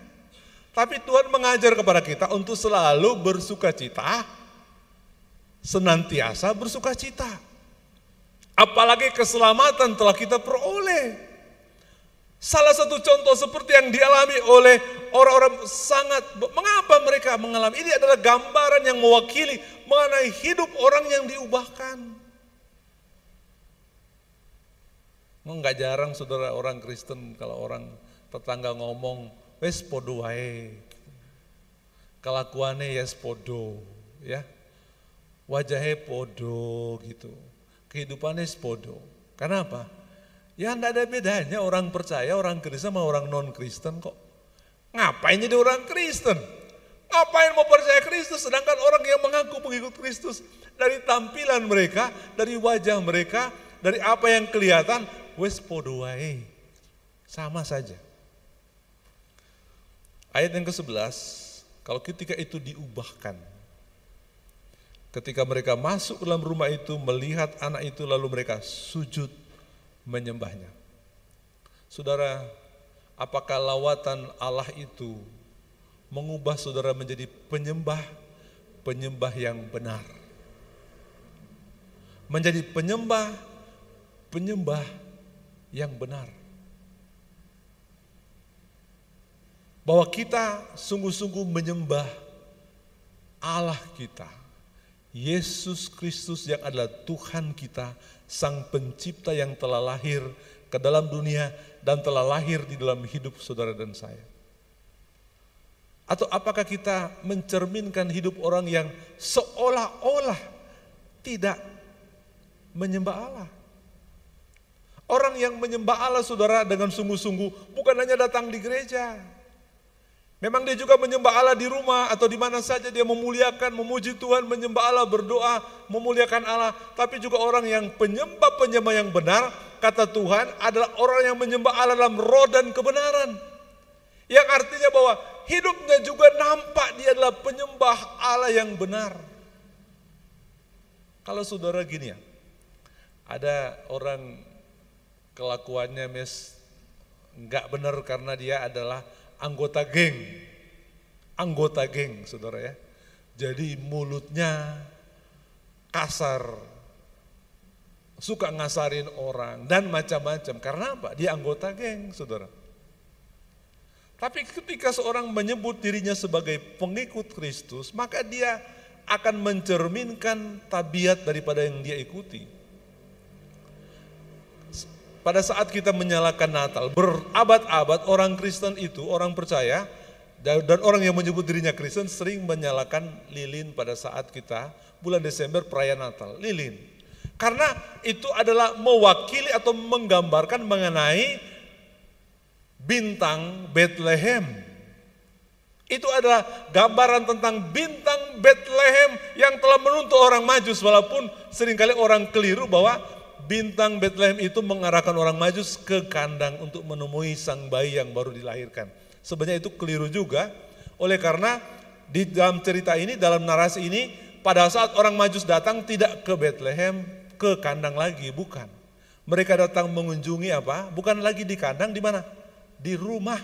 Tapi Tuhan mengajar kepada kita untuk selalu bersukacita, senantiasa bersukacita. Apalagi keselamatan telah kita peroleh. Salah satu contoh seperti yang dialami oleh orang-orang sangat, mengapa mereka mengalami? Ini adalah gambaran yang mewakili mengenai hidup orang yang diubahkan. Enggak jarang saudara orang Kristen kalau orang tetangga ngomong, wes podo wae. Kelakuannya ya podo, ya. Wajahnya podo gitu. Kehidupannya podo. Kenapa? Ya enggak ada bedanya orang percaya, orang Kristen sama orang non Kristen kok. Ngapain jadi orang Kristen? Ngapain mau percaya Kristus sedangkan orang yang mengaku pengikut Kristus dari tampilan mereka, dari wajah mereka, dari apa yang kelihatan, wes podo wae. Sama saja. Ayat yang ke-11, kalau ketika itu diubahkan, ketika mereka masuk dalam rumah itu, melihat anak itu lalu mereka sujud menyembahnya. Saudara, apakah lawatan Allah itu mengubah saudara menjadi penyembah, penyembah yang benar? Menjadi penyembah, penyembah yang benar. bahwa kita sungguh-sungguh menyembah Allah kita, Yesus Kristus yang adalah Tuhan kita, Sang Pencipta yang telah lahir ke dalam dunia dan telah lahir di dalam hidup saudara dan saya. Atau apakah kita mencerminkan hidup orang yang seolah-olah tidak menyembah Allah? Orang yang menyembah Allah saudara dengan sungguh-sungguh bukan hanya datang di gereja, Memang dia juga menyembah Allah di rumah atau di mana saja dia memuliakan, memuji Tuhan, menyembah Allah, berdoa, memuliakan Allah. Tapi juga orang yang penyembah-penyembah yang benar, kata Tuhan adalah orang yang menyembah Allah dalam roh dan kebenaran. Yang artinya bahwa hidupnya juga nampak dia adalah penyembah Allah yang benar. Kalau saudara gini ya, ada orang kelakuannya mes nggak benar karena dia adalah anggota geng. Anggota geng, saudara ya. Jadi mulutnya kasar, suka ngasarin orang, dan macam-macam. Karena apa? Dia anggota geng, saudara. Tapi ketika seorang menyebut dirinya sebagai pengikut Kristus, maka dia akan mencerminkan tabiat daripada yang dia ikuti. Pada saat kita menyalakan Natal, berabad-abad orang Kristen itu, orang percaya, dan orang yang menyebut dirinya Kristen sering menyalakan lilin pada saat kita bulan Desember perayaan Natal, lilin. Karena itu adalah mewakili atau menggambarkan mengenai bintang Bethlehem. Itu adalah gambaran tentang bintang Bethlehem yang telah menuntut orang majus walaupun sering kali orang keliru bahwa bintang Bethlehem itu mengarahkan orang majus ke kandang untuk menemui sang bayi yang baru dilahirkan. Sebenarnya itu keliru juga, oleh karena di dalam cerita ini, dalam narasi ini, pada saat orang majus datang tidak ke Bethlehem, ke kandang lagi, bukan. Mereka datang mengunjungi apa? Bukan lagi di kandang, di mana? Di rumah,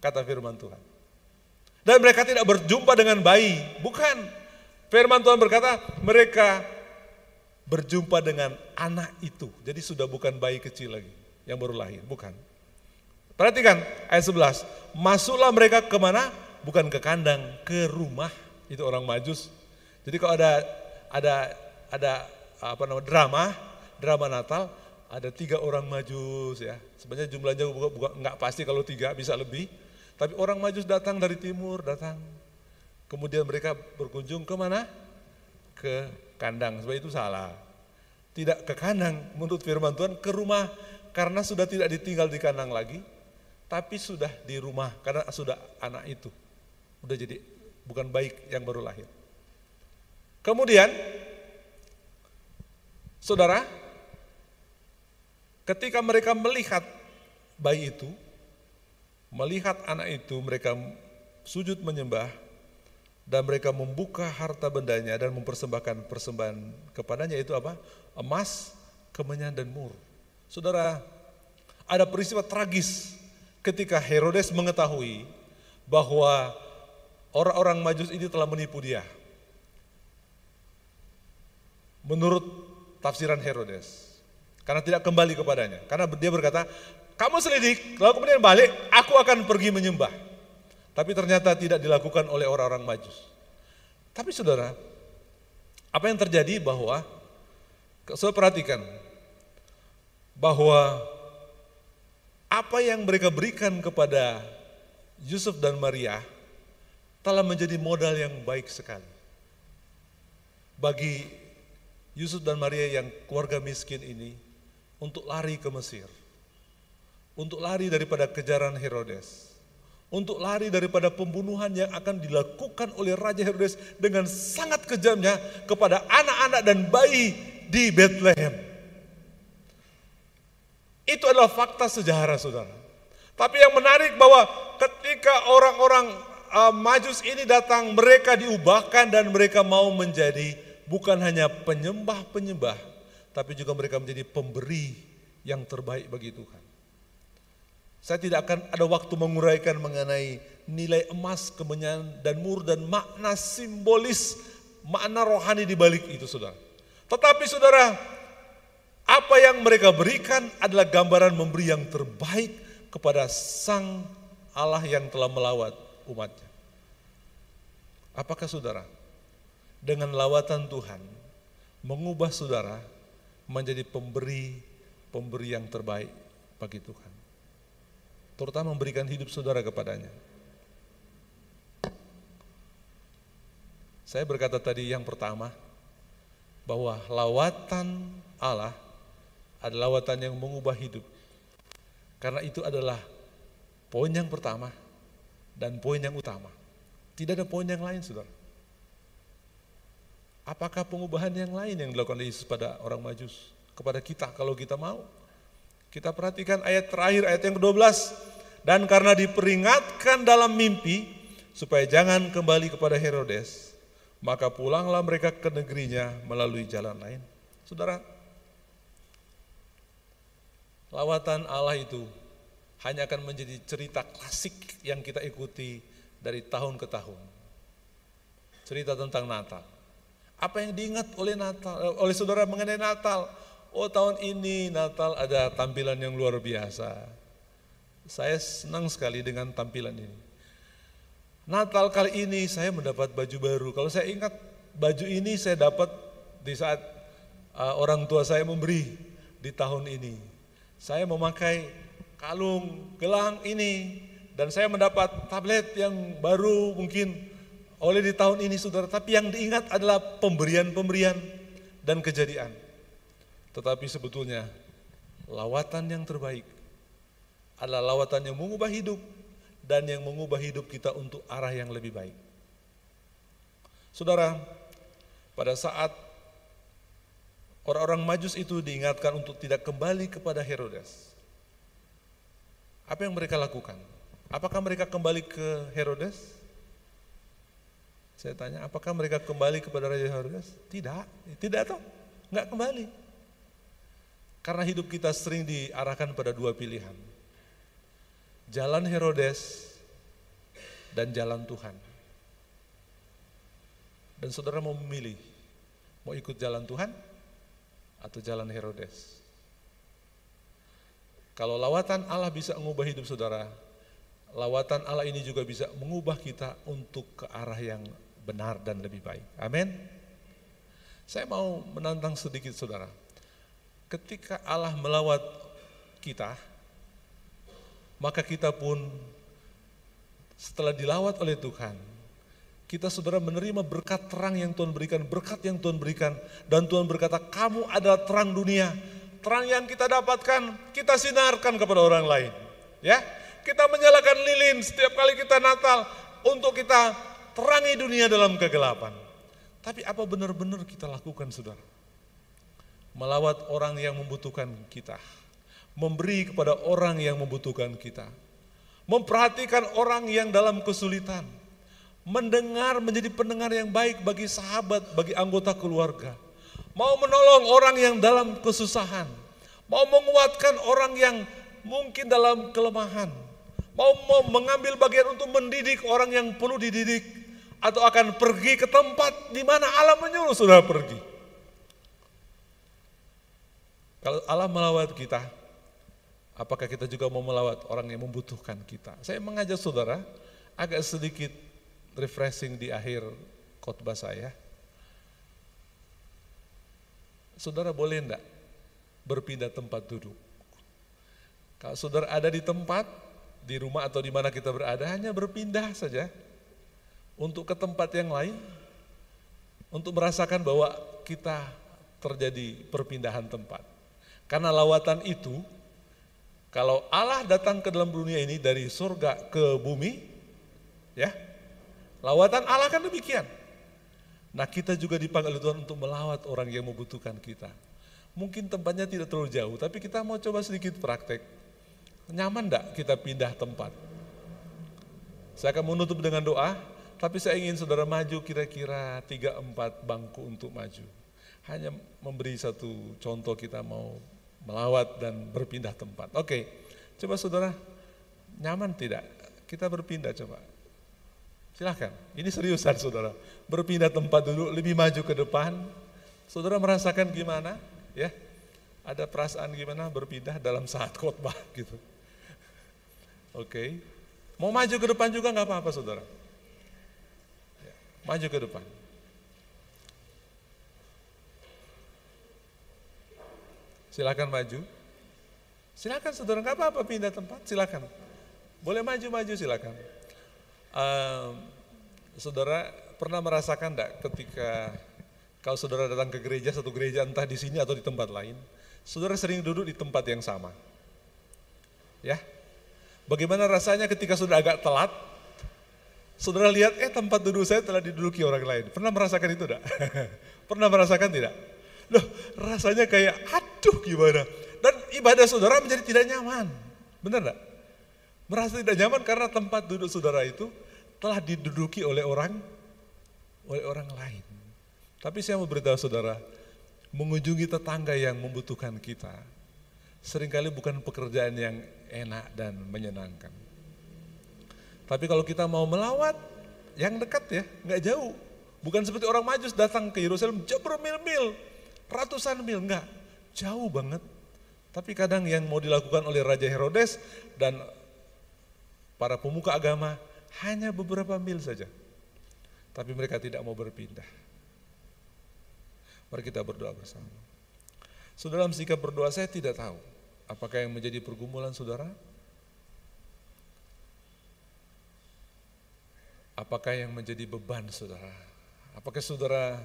kata firman Tuhan. Dan mereka tidak berjumpa dengan bayi, bukan. Firman Tuhan berkata, mereka berjumpa dengan anak itu. Jadi sudah bukan bayi kecil lagi yang baru lahir, bukan. Perhatikan ayat 11. Masuklah mereka ke mana? Bukan ke kandang, ke rumah. Itu orang majus. Jadi kalau ada ada ada apa namanya drama, drama Natal, ada tiga orang majus ya. Sebenarnya jumlahnya bukan, bukan nggak pasti kalau tiga bisa lebih. Tapi orang majus datang dari timur, datang. Kemudian mereka berkunjung ke mana? Ke kandang, sebab itu salah. Tidak ke kandang menurut firman Tuhan, ke rumah karena sudah tidak ditinggal di kandang lagi, tapi sudah di rumah karena sudah anak itu. Udah jadi bukan baik yang baru lahir. Kemudian Saudara, ketika mereka melihat bayi itu, melihat anak itu, mereka sujud menyembah, dan mereka membuka harta bendanya dan mempersembahkan persembahan kepadanya itu apa? Emas, kemenyan dan mur. Saudara, ada peristiwa tragis ketika Herodes mengetahui bahwa orang-orang Majus ini telah menipu dia. Menurut tafsiran Herodes, karena tidak kembali kepadanya. Karena dia berkata, kamu selidik, lalu kemudian balik, aku akan pergi menyembah. Tapi ternyata tidak dilakukan oleh orang-orang Majus. Tapi saudara, apa yang terjadi bahwa, saya perhatikan, bahwa apa yang mereka berikan kepada Yusuf dan Maria telah menjadi modal yang baik sekali. Bagi Yusuf dan Maria yang keluarga miskin ini untuk lari ke Mesir. Untuk lari daripada kejaran Herodes untuk lari daripada pembunuhan yang akan dilakukan oleh Raja Herodes dengan sangat kejamnya kepada anak-anak dan bayi di Bethlehem. Itu adalah fakta sejarah saudara. Tapi yang menarik bahwa ketika orang-orang uh, majus ini datang, mereka diubahkan dan mereka mau menjadi bukan hanya penyembah-penyembah, tapi juga mereka menjadi pemberi yang terbaik bagi Tuhan. Saya tidak akan ada waktu menguraikan mengenai nilai emas, kemenyan, dan mur, dan makna simbolis, makna rohani di balik itu, saudara. Tetapi saudara, apa yang mereka berikan adalah gambaran memberi yang terbaik kepada Sang Allah yang telah melawat umatnya. Apakah saudara, dengan lawatan Tuhan, mengubah saudara menjadi pemberi, pemberi yang terbaik bagi Tuhan terutama memberikan hidup saudara kepadanya. Saya berkata tadi yang pertama, bahwa lawatan Allah adalah lawatan yang mengubah hidup. Karena itu adalah poin yang pertama dan poin yang utama. Tidak ada poin yang lain, saudara. Apakah pengubahan yang lain yang dilakukan Yesus pada orang majus? Kepada kita kalau kita mau. Kita perhatikan ayat terakhir, ayat yang ke-12. Dan karena diperingatkan dalam mimpi, supaya jangan kembali kepada Herodes, maka pulanglah mereka ke negerinya melalui jalan lain. Saudara, lawatan Allah itu hanya akan menjadi cerita klasik yang kita ikuti dari tahun ke tahun. Cerita tentang Natal. Apa yang diingat oleh Natal oleh saudara mengenai Natal? Oh tahun ini Natal ada tampilan yang luar biasa. Saya senang sekali dengan tampilan ini. Natal kali ini saya mendapat baju baru. Kalau saya ingat baju ini saya dapat di saat uh, orang tua saya memberi di tahun ini. Saya memakai kalung, gelang ini dan saya mendapat tablet yang baru mungkin oleh di tahun ini saudara. Tapi yang diingat adalah pemberian-pemberian dan kejadian. Tetapi sebetulnya lawatan yang terbaik adalah lawatan yang mengubah hidup dan yang mengubah hidup kita untuk arah yang lebih baik. Saudara, pada saat orang-orang Majus itu diingatkan untuk tidak kembali kepada Herodes, apa yang mereka lakukan? Apakah mereka kembali ke Herodes? Saya tanya, apakah mereka kembali kepada Raja Herodes? Tidak, tidak toh, nggak kembali. Karena hidup kita sering diarahkan pada dua pilihan. Jalan Herodes dan jalan Tuhan. Dan saudara mau memilih, mau ikut jalan Tuhan atau jalan Herodes. Kalau lawatan Allah bisa mengubah hidup saudara, lawatan Allah ini juga bisa mengubah kita untuk ke arah yang benar dan lebih baik. Amin. Saya mau menantang sedikit saudara ketika Allah melawat kita, maka kita pun setelah dilawat oleh Tuhan, kita saudara menerima berkat terang yang Tuhan berikan, berkat yang Tuhan berikan, dan Tuhan berkata, kamu adalah terang dunia, terang yang kita dapatkan, kita sinarkan kepada orang lain. Ya, kita menyalakan lilin setiap kali kita Natal untuk kita terangi dunia dalam kegelapan. Tapi apa benar-benar kita lakukan saudara? Melawat orang yang membutuhkan kita, memberi kepada orang yang membutuhkan kita, memperhatikan orang yang dalam kesulitan, mendengar menjadi pendengar yang baik bagi sahabat, bagi anggota keluarga, mau menolong orang yang dalam kesusahan, mau menguatkan orang yang mungkin dalam kelemahan, mau, mengambil bagian untuk mendidik orang yang perlu dididik, atau akan pergi ke tempat di mana Allah menyuruh sudah pergi. Kalau Allah melawat kita, apakah kita juga mau melawat orang yang membutuhkan kita? Saya mengajak saudara agak sedikit refreshing di akhir khotbah saya. Saudara boleh enggak berpindah tempat duduk? Kalau saudara ada di tempat, di rumah atau di mana kita berada, hanya berpindah saja untuk ke tempat yang lain, untuk merasakan bahwa kita terjadi perpindahan tempat. Karena lawatan itu, kalau Allah datang ke dalam dunia ini dari surga ke bumi, ya, lawatan Allah kan demikian. Nah kita juga dipanggil Tuhan untuk melawat orang yang membutuhkan kita. Mungkin tempatnya tidak terlalu jauh, tapi kita mau coba sedikit praktek. Nyaman enggak kita pindah tempat? Saya akan menutup dengan doa, tapi saya ingin saudara maju kira-kira 3-4 bangku untuk maju. Hanya memberi satu contoh kita mau melawat dan berpindah tempat. Oke, coba saudara, nyaman tidak? Kita berpindah coba. Silahkan, ini seriusan saudara. Berpindah tempat dulu, lebih maju ke depan. Saudara merasakan gimana? Ya, ada perasaan gimana berpindah dalam saat khotbah [laughs] gitu. Oke, mau maju ke depan juga nggak apa-apa saudara. Ya, maju ke depan. Silakan maju. Silakan saudara, nggak apa-apa pindah tempat, silakan. Boleh maju-maju silakan. Uh, saudara pernah merasakan enggak ketika kalau saudara datang ke gereja, satu gereja entah di sini atau di tempat lain, saudara sering duduk di tempat yang sama. Ya, Bagaimana rasanya ketika sudah agak telat, saudara lihat, eh tempat duduk saya telah diduduki orang lain. Pernah merasakan itu enggak? [laughs] Pernah merasakan tidak? Loh, rasanya kayak aduh gimana. Dan ibadah saudara menjadi tidak nyaman. Benar enggak? Merasa tidak nyaman karena tempat duduk saudara itu telah diduduki oleh orang oleh orang lain. Tapi saya mau beritahu saudara, mengunjungi tetangga yang membutuhkan kita, sering kali bukan pekerjaan yang enak dan menyenangkan. Tapi kalau kita mau melawat, yang dekat ya, nggak jauh. Bukan seperti orang majus datang ke Yerusalem, jauh bermil-mil, ratusan mil, enggak, jauh banget. Tapi kadang yang mau dilakukan oleh Raja Herodes dan para pemuka agama hanya beberapa mil saja. Tapi mereka tidak mau berpindah. Mari kita berdoa bersama. Saudara dalam sikap berdoa saya tidak tahu apakah yang menjadi pergumulan saudara? Apakah yang menjadi beban saudara? Apakah saudara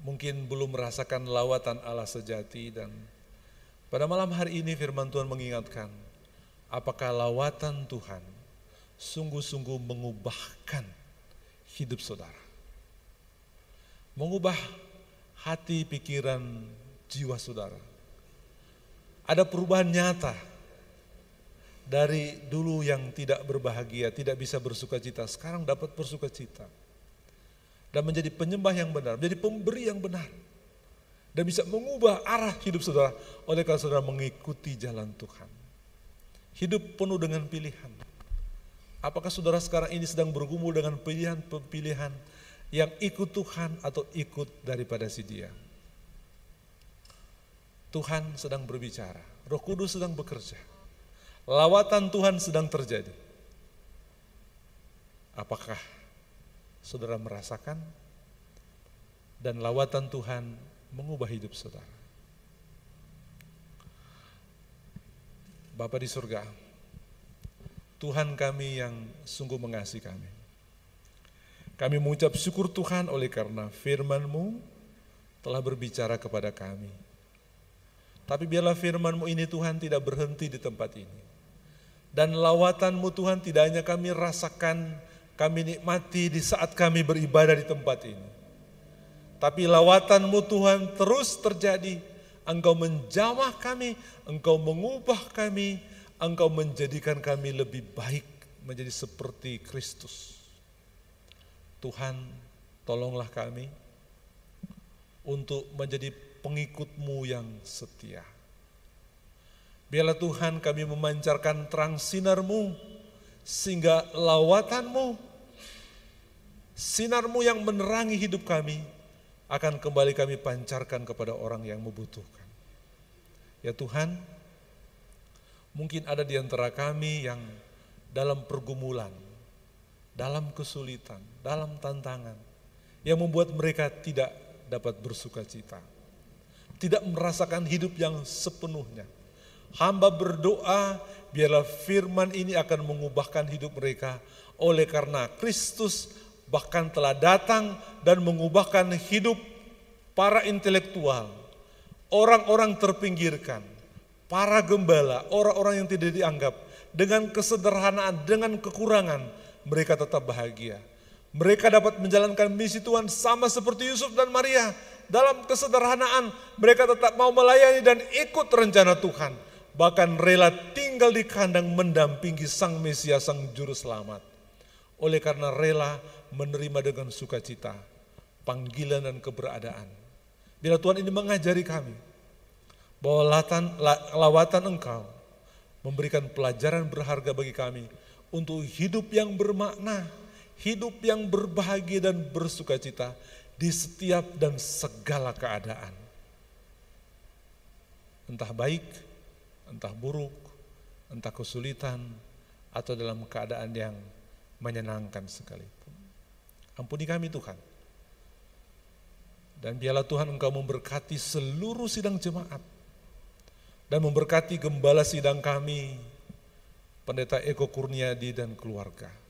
mungkin belum merasakan lawatan Allah sejati dan pada malam hari ini firman Tuhan mengingatkan apakah lawatan Tuhan sungguh-sungguh mengubahkan hidup saudara. Mengubah hati, pikiran, jiwa saudara. Ada perubahan nyata dari dulu yang tidak berbahagia, tidak bisa bersuka cita, sekarang dapat bersuka cita dan menjadi penyembah yang benar, menjadi pemberi yang benar. Dan bisa mengubah arah hidup saudara oleh karena saudara mengikuti jalan Tuhan. Hidup penuh dengan pilihan. Apakah saudara sekarang ini sedang bergumul dengan pilihan-pilihan yang ikut Tuhan atau ikut daripada si dia? Tuhan sedang berbicara, Roh Kudus sedang bekerja. Lawatan Tuhan sedang terjadi. Apakah saudara merasakan dan lawatan Tuhan mengubah hidup saudara. Bapa di surga, Tuhan kami yang sungguh mengasihi kami. Kami mengucap syukur Tuhan oleh karena firman-Mu telah berbicara kepada kami. Tapi biarlah firman-Mu ini Tuhan tidak berhenti di tempat ini. Dan lawatan-Mu Tuhan tidak hanya kami rasakan kami nikmati di saat kami beribadah di tempat ini. tapi lawatanmu Tuhan terus terjadi. Engkau menjamah kami, Engkau mengubah kami, Engkau menjadikan kami lebih baik menjadi seperti Kristus. Tuhan, tolonglah kami untuk menjadi pengikutmu yang setia. Biarlah Tuhan kami memancarkan terang sinarmu, sehingga lawatanmu, sinarmu yang menerangi hidup kami, akan kembali kami pancarkan kepada orang yang membutuhkan. Ya Tuhan, mungkin ada di antara kami yang dalam pergumulan, dalam kesulitan, dalam tantangan, yang membuat mereka tidak dapat bersuka cita. Tidak merasakan hidup yang sepenuhnya. Hamba berdoa biarlah firman ini akan mengubahkan hidup mereka oleh karena Kristus bahkan telah datang dan mengubahkan hidup para intelektual, orang-orang terpinggirkan, para gembala, orang-orang yang tidak dianggap, dengan kesederhanaan, dengan kekurangan, mereka tetap bahagia. Mereka dapat menjalankan misi Tuhan sama seperti Yusuf dan Maria. Dalam kesederhanaan, mereka tetap mau melayani dan ikut rencana Tuhan. Bahkan rela tinggal di kandang mendampingi Sang Mesias, Sang Juru Selamat. Oleh karena rela menerima dengan sukacita panggilan dan keberadaan. Bila Tuhan ini mengajari kami bahwa latan, lawatan engkau memberikan pelajaran berharga bagi kami untuk hidup yang bermakna, hidup yang berbahagia dan bersukacita di setiap dan segala keadaan. Entah baik, entah buruk, entah kesulitan, atau dalam keadaan yang menyenangkan sekalipun. Ampuni kami Tuhan. Dan biarlah Tuhan engkau memberkati seluruh sidang jemaat. Dan memberkati gembala sidang kami, Pendeta Eko Kurniadi dan keluarga.